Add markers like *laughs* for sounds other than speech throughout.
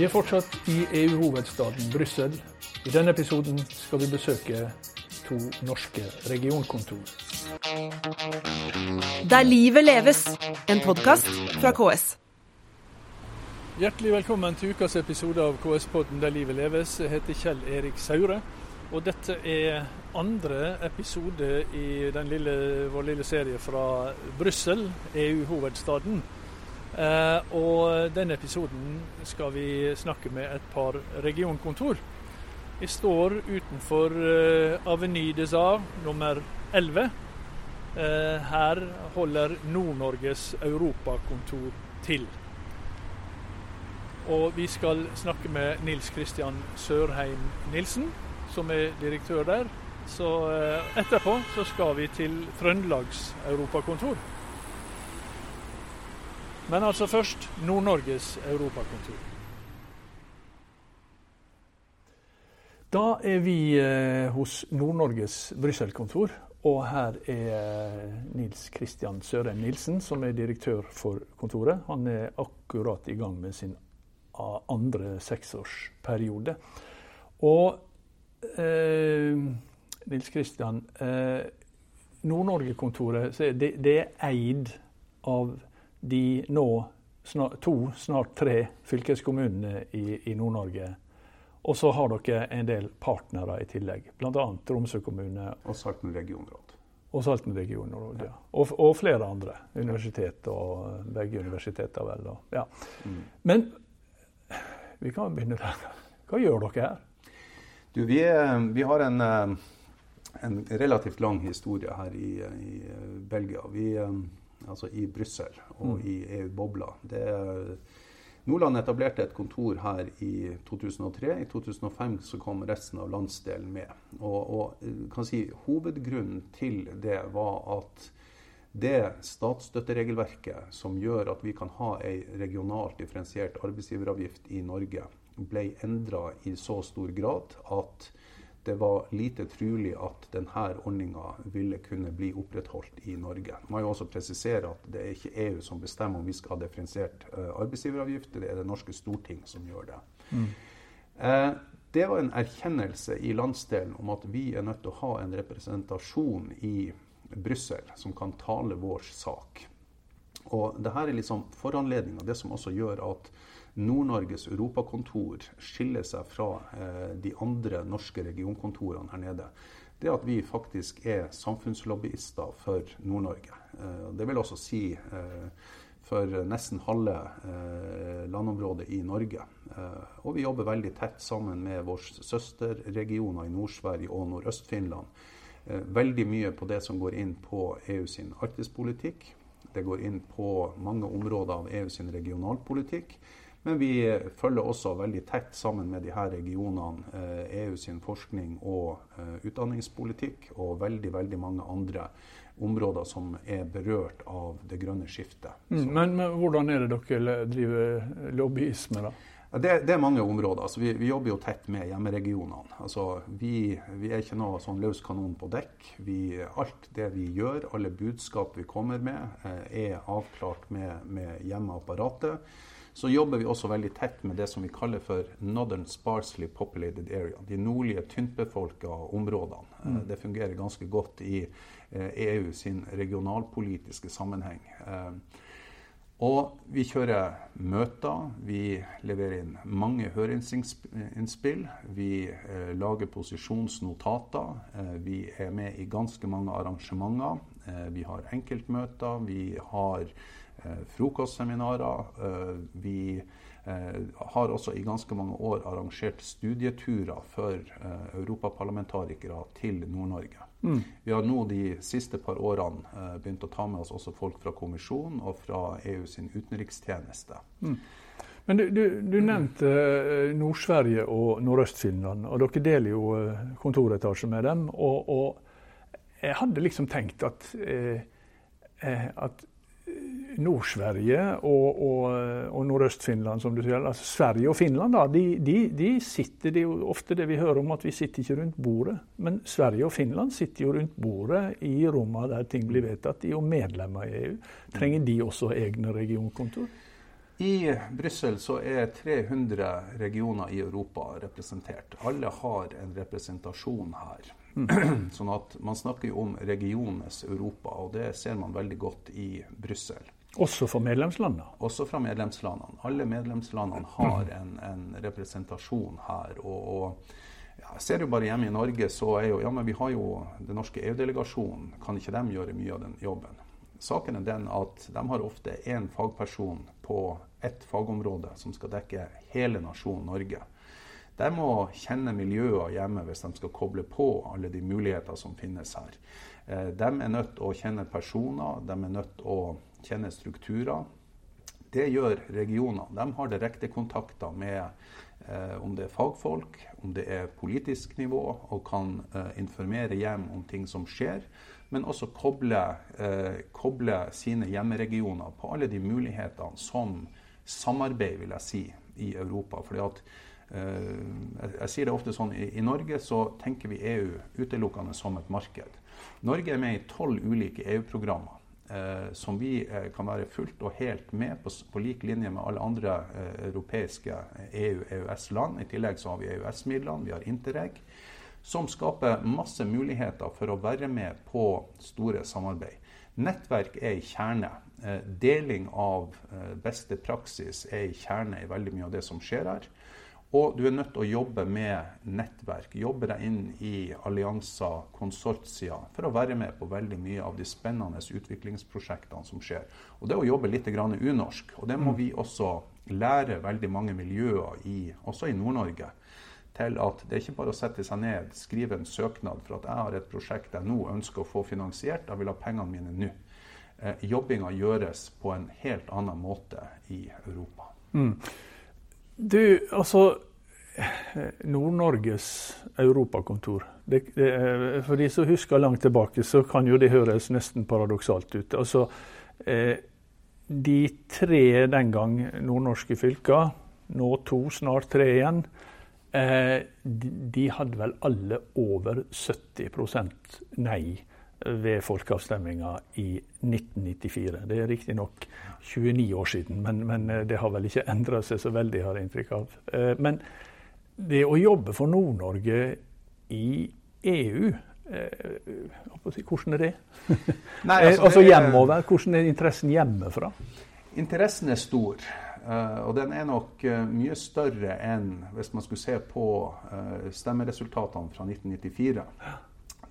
Vi er fortsatt i EU-hovedstaden Brussel. I denne episoden skal vi besøke to norske regionkontor. Der livet leves, en podkast fra KS. Hjertelig velkommen til ukas episode av KS-podden Der livet leves. Jeg heter Kjell Erik Saure. Og dette er andre episode i den lille, vår lille serie fra Brussel, EU-hovedstaden. Eh, og denne episoden skal vi snakke med et par regionkontor. Vi står utenfor eh, Avenue des Arts nummer 11. Eh, her holder Nord-Norges europakontor til. Og vi skal snakke med Nils Kristian Sørheim Nilsen, som er direktør der. Så etterpå så skal vi til Trøndelags europakontor. Men altså først Nord-Norges europakontor. Da er vi eh, hos Nord-Norges Brussel-kontor. Og her er eh, Nils Kristian Sørheim Nilsen, som er direktør for kontoret. Han er akkurat i gang med sin andre seksårsperiode. Og eh, Nils Kristian, eh, Nord-Norge-kontoret det, det, er eid av de nå snart, to, snart tre fylkeskommunene i, i Nord-Norge. Og så har dere en del partnere i tillegg, bl.a. Tromsø kommune. Og Salten regionråd. Og Salten regionråd, ja. Og, og, flere andre. Universitet og begge universiteter, vel. Og, ja. Mm. Men vi kan begynne der. Hva gjør dere her? Du, vi, er, vi har en, en, relativt lang historie her i, i Belgia. Vi, altså i Brussel og mm. i EU-bobla. Nordland etablerte et kontor her i 2003. I 2005 så kom resten av landsdelen med. Og, og kan si, Hovedgrunnen til det var at det statsstøtteregelverket som gjør at vi kan ha ei regionalt differensiert arbeidsgiveravgift i Norge, ble endra i så stor grad at det var lite trulig at denne ordninga ville kunne bli opprettholdt i Norge. Man må jo også presisere at det er ikke EU som bestemmer om vi skal ha differensiert uh, arbeidsgiveravgift, det er det norske storting som gjør det. Mm. Uh, det var en erkjennelse i landsdelen om at vi er nødt til å ha en representasjon i Brussel som kan tale vår sak. Og det her er liksom foranledninga, det som også gjør at Nord-Norges europakontor skiller seg fra eh, de andre norske regionkontorene her nede, det at vi faktisk er samfunnslobbyister for Nord-Norge. Eh, det vil også si eh, for nesten halve landområdet i Norge. Og vi jobber veldig tett sammen med våre søsterregioner i Nord-Sverige og Nordøst-Finland. Veldig mye på det som går inn på EU sin arktispolitikk. Det går inn på mange områder av EU sin regionalpolitikk. Men vi følger også veldig tett sammen med de her regionene EU eh, e sin forskning og eh, utdanningspolitikk, og veldig, veldig mange andre områder som er berørt av det grønne skiftet. Mm, men, men, hvordan er det dere driver lobbyisme, da? Det, det, er mange områder. Altså, vi, vi, jobber jo tett med hjemmeregionene. Altså, vi, vi, er ikke noe sånn løs kanon på dekk. Vi, alt det vi gjør, alle budskap vi kommer med, eh, er avklart med, med hjemmeapparatet. Så jobber vi også veldig tett med det som vi kaller for Northern Sparsely Populated Area. De nordlige, tyntbefolka områdene. Eh, mm. Det fungerer ganske godt i EU eh, e sin regionalpolitiske sammenheng. Eh, og vi kjører møter. Vi leverer inn mange høringsinnspill. Vi eh, lager posisjonsnotater. Eh, vi er med i ganske mange arrangementer. Eh, vi har enkeltmøter. Vi har Eh, frokostseminarer. Eh, vi eh, har også i ganske mange år arrangert studieturer for europaparlamentarikere til Nord-Norge. Mm. Vi har nå de siste par årene begynt å ta med oss også folk fra kommisjonen og fra EU sin utenrikstjeneste. Mm. Men du, du, du nevnte Nord-Sverige og Nordøst-Finland, og dere deler jo kontoretasje med dem. Og, og, jeg hadde liksom tenkt at, eh, at Nord-Sverige og, og, og Nordøst-Finland, som du sier. Altså Sverige og Finland da, de, de, de, sitter, Det jo ofte det vi hører om at vi sitter ikke rundt bordet. Men Sverige og Finland sitter jo rundt bordet i rommene der ting blir vedtatt. De er jo medlemmer i EU. Trenger de også egne regionkontor? I Brussel så er 300 regioner i Europa representert. Alle har en representasjon her. Sånn at Man snakker jo om regionenes Europa, og det ser man veldig godt i Brussel. Også for medlemslandene? Også fra medlemslandene. Alle medlemslandene har en, en representasjon her. og, og ja, ser jo bare hjemme i Norge, så er jo ja, men vi har jo den norske EU-delegasjonen. Kan ikke de gjøre mye av den jobben? Saken er den at de har ofte én fagperson på ett fagområde som skal dekke hele nasjonen Norge. De må kjenne miljøet hjemme hvis de skal koble på alle de muligheter som finnes her. Eh, de er nødt til å kjenne personer, de er nødt til å kjenne strukturer. Det gjør regionene. De har direkte kontakter med eh, om det er fagfolk, om det er politisk nivå, og kan eh, informere hjem om ting som skjer. Men også koble, eh, koble sine hjemmeregioner på alle de mulighetene som samarbeid, vil jeg si, i Europa. Fordi at eh, jeg, jeg, sier det ofte sånn, i, i Norge så tenker vi EU utelukkende som et marked. Norge er med i tolv ulike EU-programmer som vi eh, kan være fullt og helt med på, på lik linje med alle andre eh, europeiske EU-EØS-land. Eh, e I tillegg så har vi EØS-midlene, vi har Interreg, som skaper masse muligheter for å være med på store samarbeid. Nettverk er en kjerne. Eh, deling av eh, beste praksis er en kjerne i veldig mye av det som skjer her. Og du er nødt til å jobbe med nettverk, jobbe deg inn i allianser, konsortier, for å være med på veldig mye av de spennende utviklingsprosjektene som skjer. Og det å jobbe litt unorsk. Og det må mm. vi også lære veldig mange miljøer i, også i Nord-Norge. Til at det er ikke bare å sette seg ned, skrive en søknad for at jeg har et prosjekt jeg nå ønsker å få finansiert, jeg vil ha pengene mine nå. Eh, jobbinga gjøres på en helt annen måte i Europa. Mm. Du, altså Nord-Norges europakontor. Det, det, for de som husker langt tilbake, så kan jo det høres nesten paradoksalt ut. Altså, eh, de tre den gang nordnorske fylka, nå to, snart tre igjen, eh, de, hadde vel alle over 70% nei ved folkeavstemminga i 1994. Det er riktignok 29 år siden, men, men, eh, det har vel ikke endra seg så veldig, har jeg inntrykk av. Eh, men det å jobbe for Nord-Norge i EU eh, hvordan er det? *laughs* Nei, altså, altså hjemover, Hvordan er interessen hjemmefra? Interessen er stor. og den er nok mye større enn hvis man skulle se på stemmeresultatene fra 1994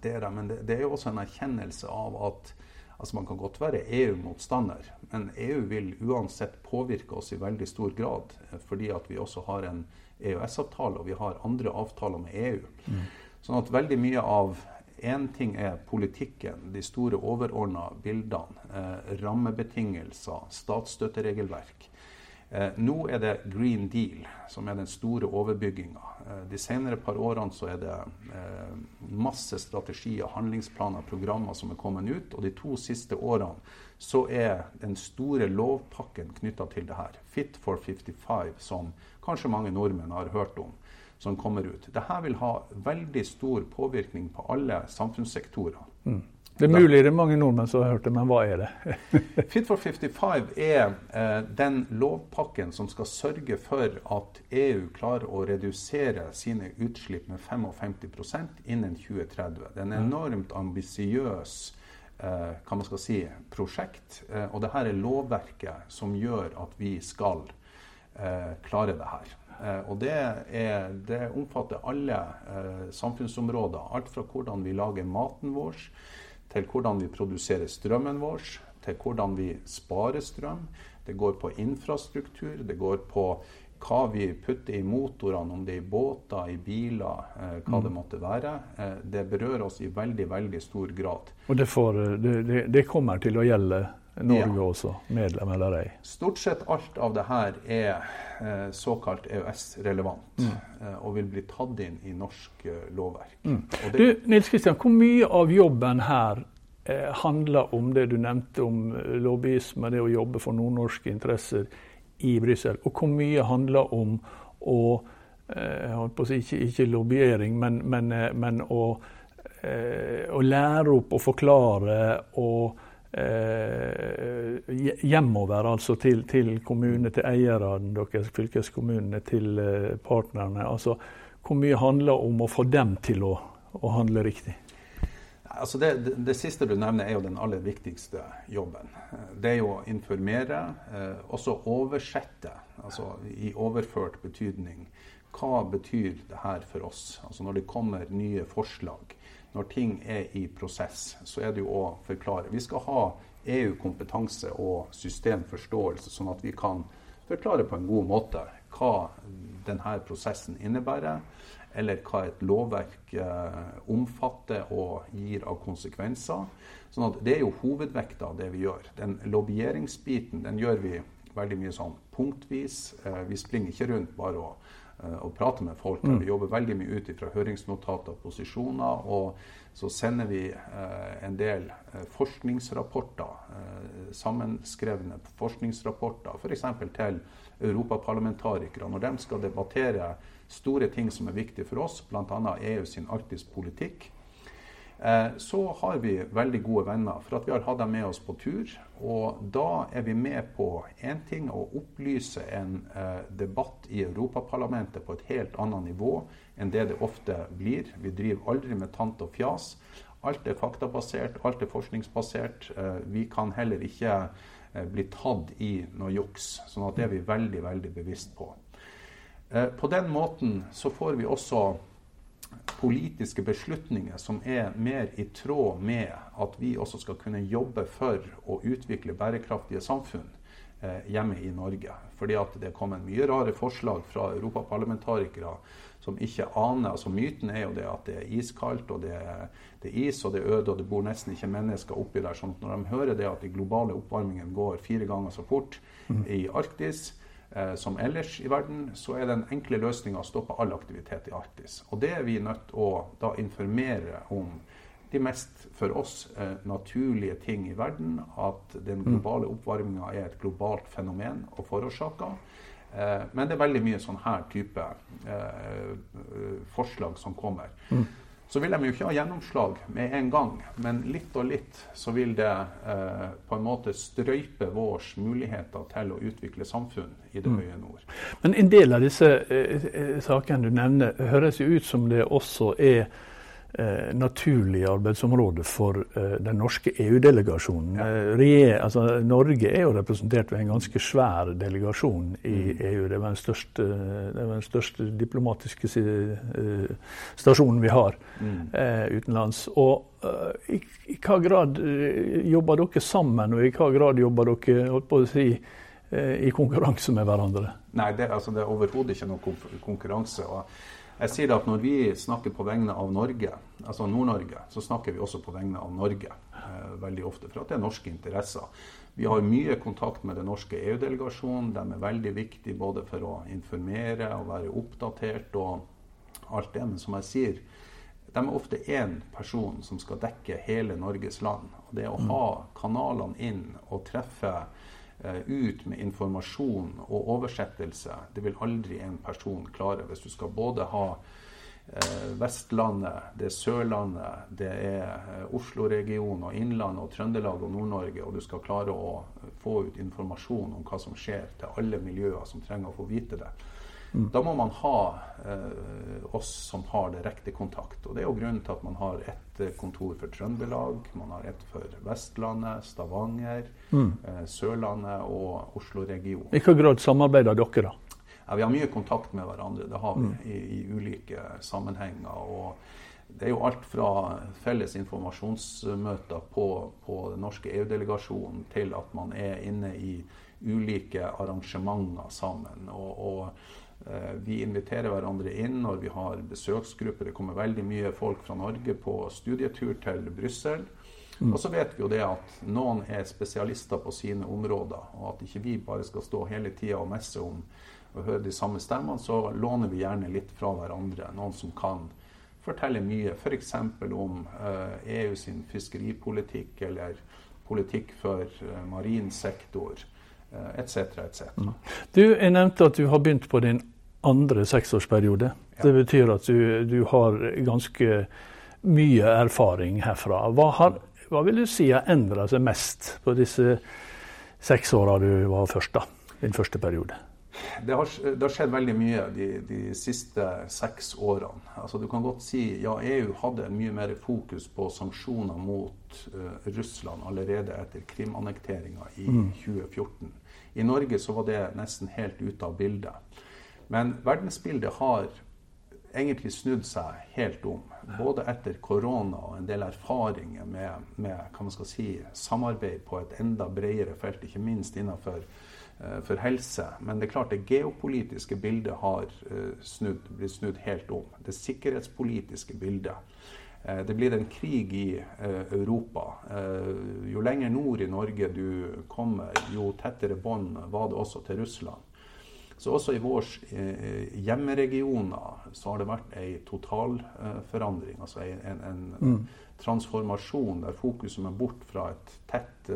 det er det. Men det, det, er jo også en erkjennelse av at altså man kan godt være EU-motstander, men EU vil uansett påvirke oss i veldig stor grad. Eh, fordi at vi også har en EØS-avtale, og vi har andre avtaler med EU. Mm. Sånn at veldig mye av Én ting er politikken, de store overordna bildene. Eh, rammebetingelser, statsstøtteregelverk. Eh, nå er det Green Deal som er den store overbygginga. Eh, de senere par årene så er det eh, masse strategier, handlingsplaner, programmer som er kommet ut. Og de to siste årene så er den store lovpakken knytta til det her, Fit for 55, som kanskje mange nordmenn har hørt om, som kommer ut. Dette vil ha veldig stor påvirkning på alle samfunnssektorer. Mm. Det er mulig det er mange nordmenn som har hørt det, men hva er det? *laughs* Fit for 55 er eh, den lovpakken som skal sørge for at EU klarer å redusere sine utslipp med 55% innen 2030. Det er en enormt ambisiøs eh, hva man skal si, prosjekt. Eh, og dette er lovverket som gjør at vi skal eh, klare det her. Eh, og det, er, det, omfatter alle eh, samfunnsområder. Alt fra hvordan vi lager maten vår til hvordan vi produserer strømmen vår, til hvordan vi sparer strøm. Det går på infrastruktur, det går på hva vi putter i motorene, om det er i båter, i biler, eh, hva mm. det måtte være. Eh, det berører oss i veldig, veldig stor grad. Og det, får, det, det, det kommer til å gjelde Norge ja. også, medlem eller ei? Stort sett alt av det her er eh, såkalt EØS-relevant mm. eh, og vil bli tatt inn i norsk eh, lovverk. Mm. du, Nils Kristian, hvor mye av jobben her eh, handler om det du nevnte om eh, lobbyisme, det å jobbe for nordnorske interesser i Brussel, og hvor mye handler om å eh, si, ikke, ikke lobbyering, men, men, men å, å, lære opp og forklare og hjemover, altså til, til kommunene, til eierne deres, fylkeskommunene, til eh, partnerne. Altså, hvor mye handler om å få dem til å, å handle riktig? Altså det, det, siste du nevner, er jo den aller viktigste jobben. Det er jo å informere, eh, også oversette, altså i overført betydning. Hva betyr det her for oss? Altså når det kommer nye forslag, når ting er i prosess, så er det jo å forklare. Vi skal ha EU-kompetanse og systemforståelse, sånn at vi kan forklare på en god måte hva denne prosessen innebærer, eller hva et lovverk eh, omfatter og gir av konsekvenser. Sånn at Det er jo hovedvekta av det vi gjør. Den lobbyeringsbiten den gjør vi veldig mye sånn punktvis. Eh, vi springer ikke rundt bare og Eh, og prater med folk. Mm. Vi jobber veldig mye ut fra høringsnotater og posisjoner. Og så sender vi en del forskningsrapporter, sammenskrevne forskningsrapporter, f.eks. til europaparlamentarikere når de skal debattere store ting som er viktige for oss, bl.a. EU sin arktispolitikk. Eh, så har vi veldig gode venner, for at vi har hatt dem med oss på tur. Og da er vi med på én ting å opplyse en eh, debatt i Europaparlamentet på et helt annet nivå enn det det ofte blir. Vi driver aldri med tant og fjas. Alt er faktabasert, alt er forskningsbasert. Eh, vi kan heller ikke eh, bli tatt i noe juks. sånn at det er vi veldig, veldig bevisst på. Eh, på den måten så får vi også politiske beslutninger som er mer i tråd med at vi også skal kunne jobbe for å utvikle bærekraftige samfunn eh, hjemme i Norge. Fordi at det en mye rare forslag fra europaparlamentarikere som ikke aner. altså Myten er jo det at det er iskaldt, og det er, det er is og det er øde, og det bor nesten ikke mennesker oppi der. sånn at Når de hører det at de globale oppvarmingen går fire ganger så fort mm. i Arktis, som ellers i verden, så er den enkle løsninga å stoppe all aktivitet i Arktis. Og det er vi nødt til å da informere om de mest for oss eh, naturlige ting i verden. At den mm. globale oppvarminga er et globalt fenomen og forårsaker. Eh, men det er veldig mye sånn her type eh, forslag som kommer. Så vil de jo ikke ha gjennomslag med en gang. Men litt og litt så vil det eh, på en måte strøype vårs muligheter til å utvikle samfunn i det mm. høye nord. Men en del av disse eh, eh sakene du nevner, høres jo ut som det også er eh, naturlig arbeidsområde for eh, den norske EU-delegasjonen. Ja. Eh, altså, Norge er jo representert ved en ganske svær delegasjon i mm. EU. Det var den største, den største diplomatiske eh, stasjonen vi har mm. Eh, utenlands. Og eh, i, i, hva grad jobber dere sammen, og i hva grad jobber dere holdt på å si, i konkurranse med hverandre? Nei, det, altså, det er overhodet ikke noen konkurranse. og jeg sier at når vi snakker på vegne av Norge, altså Nord-Norge, så snakker vi også på vegne av Norge eh, veldig ofte. For at det er norske interesser. Vi har mye kontakt med den norske EU-delegasjonen. De er veldig viktige både for å informere og være oppdatert og alt det. Men som jeg sier, de er ofte én person som skal dekke hele Norges land. Og det å mm. ha kanalene inn og treffe ut med informasjon og oversettelse. Det vil aldri en person klare. Hvis du skal både ha eh, Vestlandet, det er Sørlandet, det er eh, Oslo-regionen og Innlandet og Trøndelag og Nord-Norge, og du skal klare å få ut informasjon om hva som skjer til alle miljøer som trenger å få vite det. Mm. Da må man ha eh, oss som har direkte kontakt. Og Det er jo grunnen til at man har ett eh, kontor for Trøndelag, man har ett for Vestlandet, Stavanger, mm. eh, Sørlandet og Oslo-regionen. I hvilken grad samarbeider dere, da? Ja, vi har mye kontakt med hverandre. Det har vi mm. i, i, ulike sammenhenger. og det er jo alt fra felles informasjonsmøter på, på den norske EU-delegasjonen til at man er inne i ulike arrangementer sammen. og, og vi inviterer hverandre inn når vi har besøksgrupper. Det kommer veldig mye folk fra Norge på studietur til Brussel. Mm. Og så vet vi jo det at noen er spesialister på sine områder, og at ikke vi bare skal stå hele tida og messe om og høre de samme stemmene, så låner vi gjerne litt fra hverandre. Noen som kan fortelle mye, f.eks. om uh, EU sin fiskeripolitikk eller politikk for uh, marin sektor etc. etc. Mm. Du, jeg nevnte at du har begynt på din andre seksårsperiode. Ja. Det betyr at du, du, har ganske mye erfaring herfra. Hva har, hva vil du si har endra seg mest på disse seks åra du var først, da? Din første periode? Det har, det har, skjedd veldig mye de, de, siste seks årene. Altså, du kan godt si ja, EU hadde mye mer fokus på sanksjoner mot uh, Russland allerede etter Krim-annekteringa i mm. 2014. I Norge så var det nesten helt ute av bildet. Men verdensbildet har egentlig snudd seg helt om. Både etter korona og en del erfaringer med, med si, samarbeid på et enda bredere felt, ikke minst innenfor Eh, for helse. Men det er klart det geopolitiske bildet har eh, snudd, blitt snudd helt om. Det sikkerhetspolitiske bildet. Eh, det blir en krig i Europa. Jo lenger nord i Norge du kommer, jo tettere bånd var det også til Russland. Så også i våre hjemmeregioner så har det vært ei totalforandring. Altså en, en, en mm. transformasjon der fokuset er bort fra et tett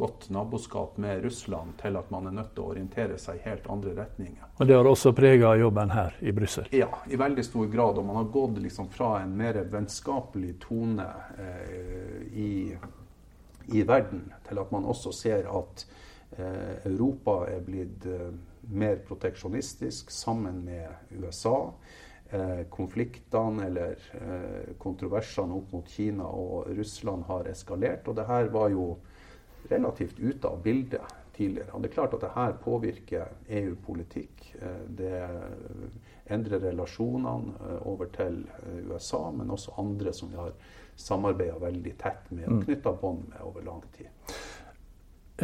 godt naboskap med Russland til at man er nødt til å orientere seg i helt andre retninger. Og Det har også prega jobben her i Brussel? Ja, i veldig stor grad. Og man har gått liksom fra en mer vennskapelig tone eh, i, i, verden til at man også ser at eh, Europa er blitt eh, mer proteksjonistisk sammen med USA. Eh, konfliktene eller eh, kontroversene opp mot Kina og Russland har eskalert. Og det her var jo relativt ute av bildet tidligere. Og det er klart at det her påvirker EU-politikk. Eh, det endrer relasjonene eh, over til eh, USA, men også andre som vi har samarbeida veldig tett med og mm. knytta bånd med over lang tid.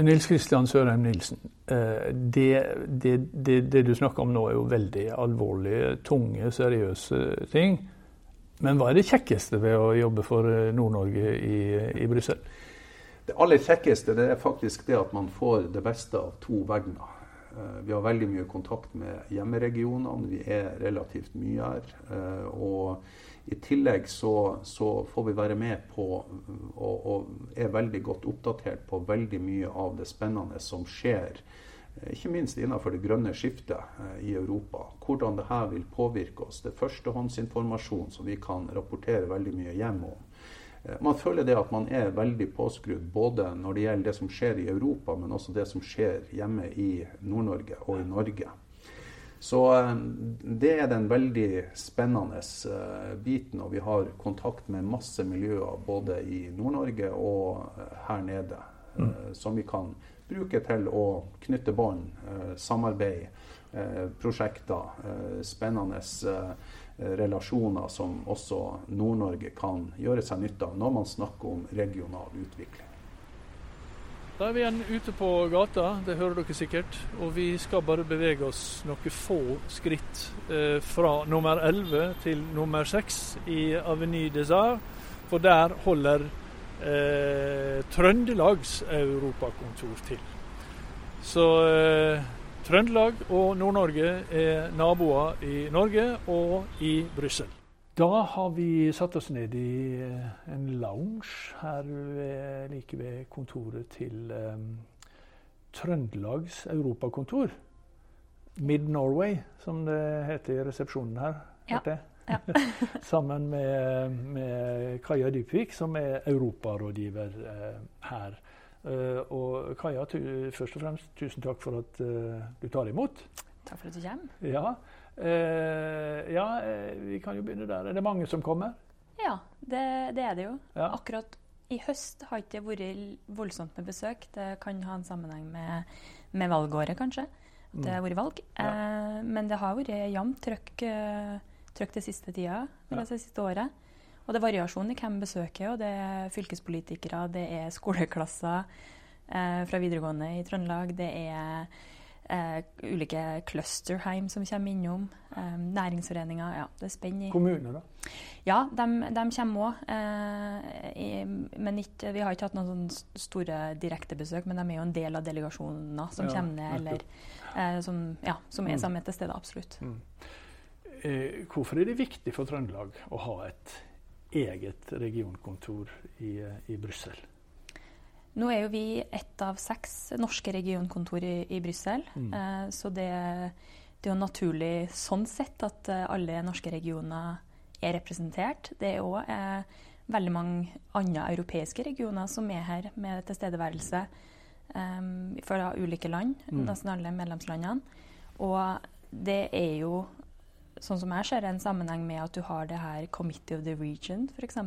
Nils Kristian Sørheim Nilsen, det, det, det, det, du snakker om nå er jo veldig alvorlige, tunge, seriøse ting. Men hva er det kjekkeste ved å jobbe for Nord-Norge i, i Brussel? Det aller kjekkeste er faktisk det at man får det beste av to verdener. Eh, vi har veldig mye kontakt med hjemmeregionene. Vi er relativt mye her. Eh, og i tillegg så, så får vi være med på og, og, er veldig godt oppdatert på veldig mye av det spennende som skjer. Eh, ikke minst innenfor det grønne skiftet i Europa. Hvordan dette vil påvirke oss. Det er førstehåndsinformasjon som vi kan rapportere veldig mye hjem om. Eh, man føler det at man er veldig påskrudd både når det gjelder det som skjer i Europa, men også det som skjer hjemme i Nord-Norge og i Norge. Så eh, det er den veldig spennende eh, biten. Og vi har kontakt med masse miljøer både i Nord-Norge og her nede. Mm. Som vi kan bruke til å knytte bånd, samarbeid, prosjekter, spennende Eh, relasjoner som også Nord-Norge kan gjøre seg nytte av når man snakker om regional utvikling. Da er vi igjen ute på gata, det hører dere sikkert. Og vi skal bare bevege oss noen få skritt eh, fra nummer 11 til nummer 6 i Avenue des Arts. For der holder eh, Trøndelags europakontor til. Så eh, Trøndelag og Nord-Norge er naboer i Norge og i Brussel. Da har vi satt oss ned i eh, en lounge her ved, like ved kontoret til um, Trøndelags europakontor. Mid-Norway, som det heter i resepsjonen her. Ja. ja. *laughs* Sammen med, med Kaja Dybvik, som er europarådgiver uh, her. Uh, og Kaja, først og fremst tusen takk for at uh, du tar imot. Takk for at du kommer. Ja, uh, ja vi kan jo begynne der. Er det mange som kommer? Ja, det, det er det jo. Ja. Akkurat i høst har ikke det vært voldsomt med besøk. Det kan ha en sammenheng med, med valgåret, kanskje. At det har vært valg. Ja. men det har vært jevnt trøkk, trøkk det siste tida, eller ja. det siste året. Og det er variasjon i hvem besøker, og det er fylkespolitikere, det er skoleklasser eh, fra videregående i Trøndelag, det er eh, ulike clusterheim som kommer innom, eh, næringsforeninger. Ja, det er spenn i Kommuner, da? Ja, de, de kommer òg. Eh, men ikke, vi har ikke hatt noen store direktebesøk, men de er jo en del av delegasjonene som ja, kommer ned, eller eh, som, ja, som, er mm. sammen til stede. Absolutt. Mm. Eh, hvorfor er det viktig for Trøndelag å ha et eget regionkontor i, i Brussel. Nå er jo vi ett av seks norske regionkontor i, i Brussel. Mm. Eh, så det, det, er jo naturlig sånn sett at eh, alle norske regioner er representert. Det er òg eh, veldig mange andre europeiske regioner som er her med tilstedeværelse eh, fra ulike land, mm. nesten alle medlemslandene. Og det er jo, sånn som jeg ser det, en sammenheng med at du har det her Committee of the Region, f.eks.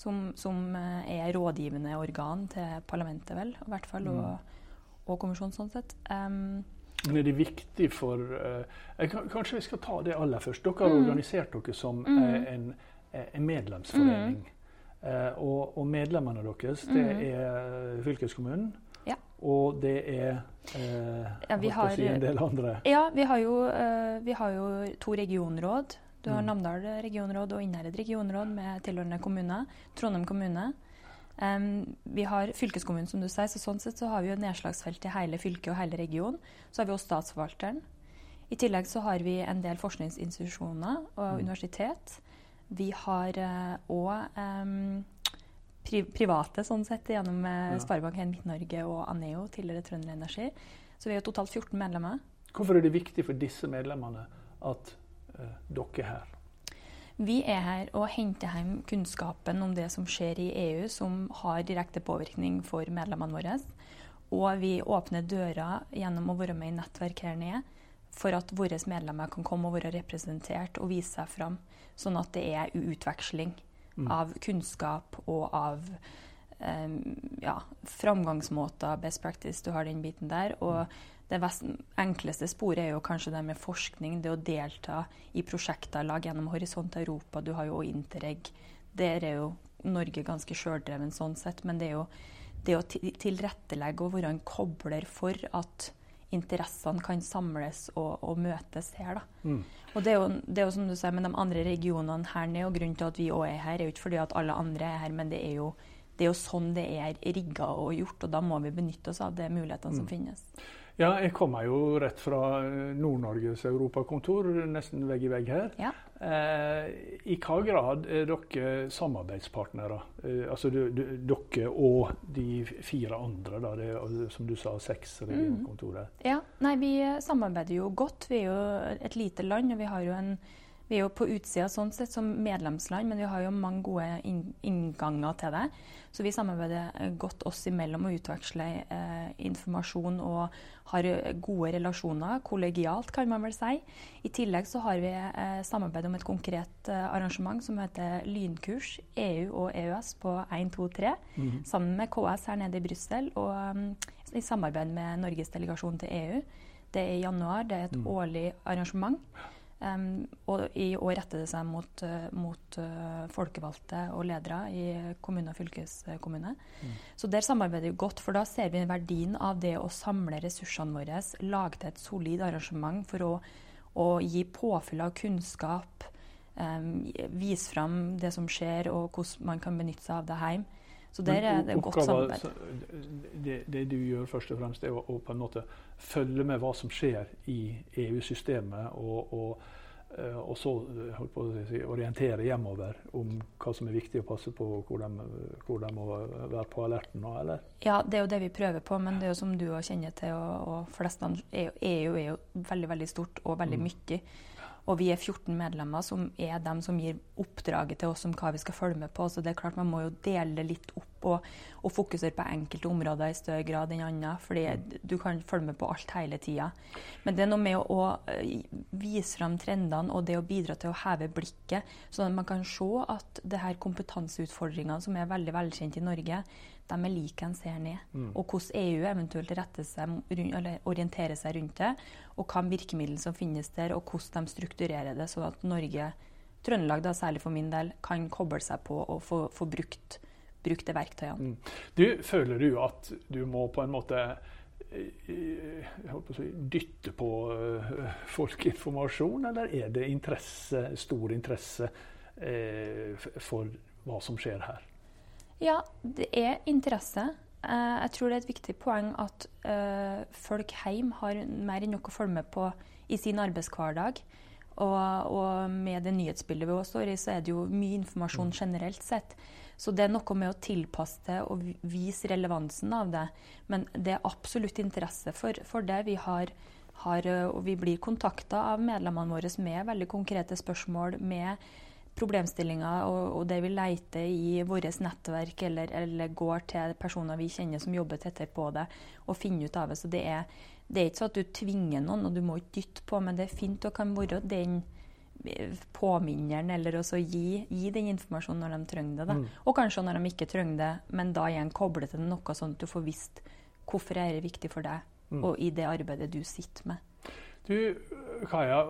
Som, som er rådgivende organ til parlamentet, vel, i hvert fall, og, mm. og kommisjonen sånn sett. Um, men er det viktig for uh, Kanskje vi skal ta det aller først. Dere har mm. organisert dere som mm. uh, en, en, medlemsforening. Mm. Uh, og, og, medlemmene deres, det mm. er fylkeskommunen. Ja. Og det er ja, har, si en del andre. Ja, vi har jo, vi har jo to regionråd. Du har mm. Namdal regionråd og Innherred regionråd med tilhørende kommuner. Trondheim kommune. Um, vi har fylkeskommunen, som du sier, så sånn sett så har vi jo nedslagsfelt i hele fylket og hele regionen. Så har vi også statsforvalteren. I tillegg så har vi en del forskningsinstitusjoner og mm. universitet. Vi har òg uh, um, pri private, sånn sett, gjennom uh, ja. Sparebank1 Midt-Norge og Aneo, tidligere Trønder Energi. Så vi har totalt 14 medlemmer. Hvorfor er det viktig for disse medlemmene at dere er her? Vi er her og henter hjem kunnskapen om det som skjer i EU, som har direkte påvirkning for medlemmene våre. Og vi åpner døra gjennom å være med i nettverk her nede, for at våre medlemmer kan komme og være representert og vise seg fram. Sånn at det er utveksling mm. av kunnskap og av um, ja, framgangsmåter, best practice. Du har den biten der. og det enkleste sporet er jo kanskje det med forskning, det å delta i prosjekter, lag gjennom Horisont Europa. Du har jo Interreg. Der er jo Norge ganske sjøldreven sånn sett. Men det er jo det å tilrettelegge og være en kobler for at interessene kan samles og, og møtes her. Mm. Og det er, jo, det er, jo, som du sier, med de andre regionene her nede, og grunnen til at vi òg er her, er jo ikke fordi at alle andre er her, men det er jo, det er jo sånn det er rigga og gjort, og da må vi benytte oss av de mulighetene mm. som finnes. Ja, jeg kommer jo rett fra eh, Nord-Norges europakontor, nesten vegg i vegg her. Ja. Eh, I hva grad er dere samarbeidspartnere? Eh, altså du, du, dere og de fire andre, da, det, som du sa, seks regionkontorer? Mm. Ja, nei, vi samarbeider jo godt. Vi er jo et lite land, og vi har jo en vi er jo på utsida sånn sett som medlemsland, men vi har jo mange gode innganger til det. Så vi samarbeider eh, godt oss imellom og utveksler eh, informasjon og har eh, gode relasjoner, kollegialt kan man vel si. I tillegg så har vi eh, samarbeid om et konkret eh, arrangement som heter Lynkurs EU og EØS på 1, 2, 3, mm. sammen med KS her nede i Brussel og um, i samarbeid med Norges delegasjon til EU. Det er i januar, det er et mm. årlig arrangement. Um, og i år retter det seg mot, uh, mot uh, folkevalgte og ledere i kommune og fylkeskommune. Mm. Så der samarbeider vi godt, for da ser vi verdien av det å samle ressursene våre, lage til et solid arrangement for å, å gi påfyll av kunnskap, um, vise fram det som skjer, og hvordan man kan benytte seg av det hjemme. Så der er det godt samarbeid. Det, det, du gjør først og fremst, er å, på en måte følge med hva som skjer i EU-systemet, og, og, eh, og, så si, orientere hjemover om hva som er viktig å passe på, hvor de, hvor de må være på alerten nå, eller? Ja, det er jo det vi prøver på, men det er jo som du kjenner til, og, og flestene EU er jo veldig, veldig stort og veldig mm. Og vi er 14 medlemmer som er dem som gir oppdraget til oss om hva vi skal følge med på. Så det er klart man må jo dele det litt opp og, og fokusere på enkelte områder i større grad enn andre. fordi du kan følge med på alt hele tida. Men det er noe med å, å vise fram trendene og det å bidra til å heve blikket, sånn at man kan se at det her kompetanseutfordringene som er veldig velkjent i Norge, de er like en ser ned. Mm. Og hvordan EU eventuelt retter seg, eller orienterer seg rundt det. Og hva virkemidler som finnes der, og hvordan de strukturerer det, sånn at Norge, Trøndelag da, særlig for min del, kan koble seg på og få, få brukt, brukt det verktøyene. Mm. Du, føler du at du må på en måte eh, på si, dytte på uh, folk informasjon, eller er det interesse, stor interesse eh, for hva som skjer her? Ja, det er interesse. Eh, jeg tror det er et viktig poeng at uh, folk hjemme har mer enn nok å følge med på i sin arbeidshverdag. Og, og, med det nyhetsbildet vi også står i, så er det jo mye informasjon mm. generelt sett. Så det er noe med å tilpasse det og vise relevansen av det. Men det er absolutt interesse for, for det. Vi, har, har, og vi blir kontakta av medlemmene våre med veldig konkrete spørsmål. med problemstillinger og, og det vi leter i vårt nettverk, eller, eller, går til personer vi kjenner som jobber tettere på det, og finner ut av det. Så det er, det er ikke sånn at du tvinger noen, og du må ikke dytte på, men det er fint å kan være den eh, påminneren, eller også gi, gi, den informasjonen når de trenger det. Mm. Og kanskje når de ikke trenger det, men da igjen koble til noe sånn at du får visst hvorfor er det viktig for deg, mm. og i det arbeidet du sitter med. Du, Kaja,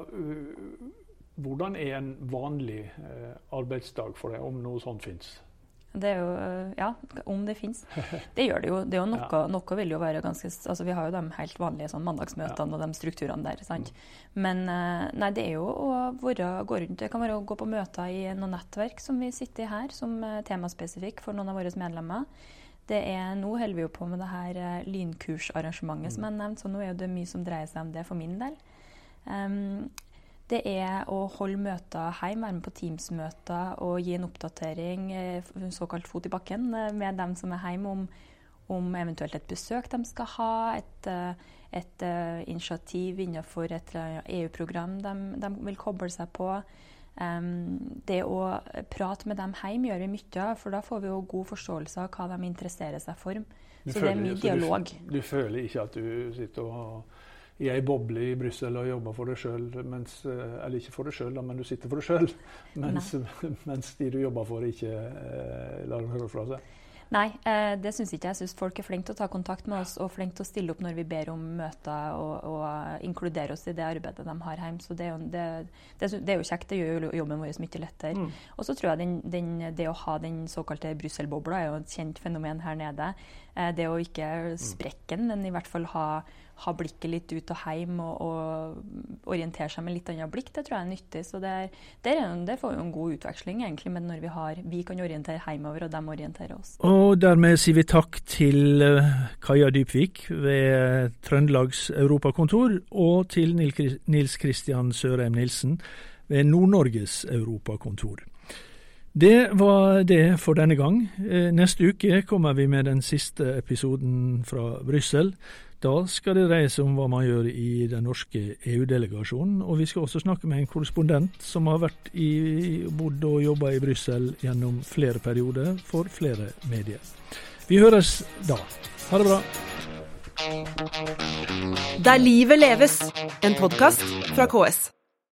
hvordan er en vanlig eh, arbeidsdag for deg, om noe sånt fins? Det er jo, Ja, om det fins. Det gjør det jo. Det er jo *laughs* noe, noe vil jo være ganske altså Vi har jo de helt vanlige sånn mandagsmøtene og de strukturene der. sant? Men eh, nei, det er jo å være, gå rundt. Det kan være å gå på møter i noen nettverk som vi sitter i her, som temaspesifikk for noen av våre medlemmer. Det er, nå holder vi jo på med det her eh, lynkursarrangementet mm. som jeg nevnte, så nå er det mye som dreier seg om det for min del. Um, det er å holde møter hjemme, være med på Teams-møter og gi en oppdatering, eh, såkalt fot i bakken, eh, med dem som er hjemme, om, om eventuelt et besøk de skal ha, et, eh, et initiativ innenfor et EU-program de, de, vil koble seg på. Det å prate med dem hjemme gjør vi mye av, for da får vi jo god forståelse av hva de interesserer seg for. så føler, det er mye dialog. Du, du føler ikke at du sitter og i ei boble i Brussel og jobber for deg sjøl, eh, eller ikke for deg sjøl, men du sitter for deg sjøl, *laughs* mens, *laughs* mens, de du jobber for, ikke eh, lar dem høre fra seg. Nei, eh, det syns ikke jeg. Jeg syns folk er flinke til å ta kontakt med oss og flinke til å stille opp når vi ber om møter og, og inkludere oss i det arbeidet de har hjemme. Så det er, jo, det, det, det er jo, kjekt. Det gjør jo jobben vår mye lettere. Mm. Og så tror jeg den, den, det å ha den såkalte Brussel-bobla er jo et kjent fenomen her nede. Eh, det å ikke sprekke den, men i hvert fall ha ha blikket litt ut og hjem og, og orientere seg med litt annet blikk, det tror jeg er nyttig. Så det, er, det, er, det får jo en god utveksling egentlig med når vi, har, vi kan orientere hjemover, og de orienterer oss. Og dermed sier vi takk til eh, Kaja Dypvik ved Trøndelags europakontor, og til Nils Kristian Sørheim Nilsen ved Nord-Norges europakontor. Det var det for denne gang. Eh, neste uke kommer vi med den siste episoden fra Brussel. Da skal det dreie seg om hva man gjør i den norske EU-delegasjonen. Og vi skal også snakke med en korrespondent som har vært i, bodd og jobba i Brussel gjennom flere perioder for flere medier. Vi høres da. Ha det bra. Der livet leves, en podkast fra KS.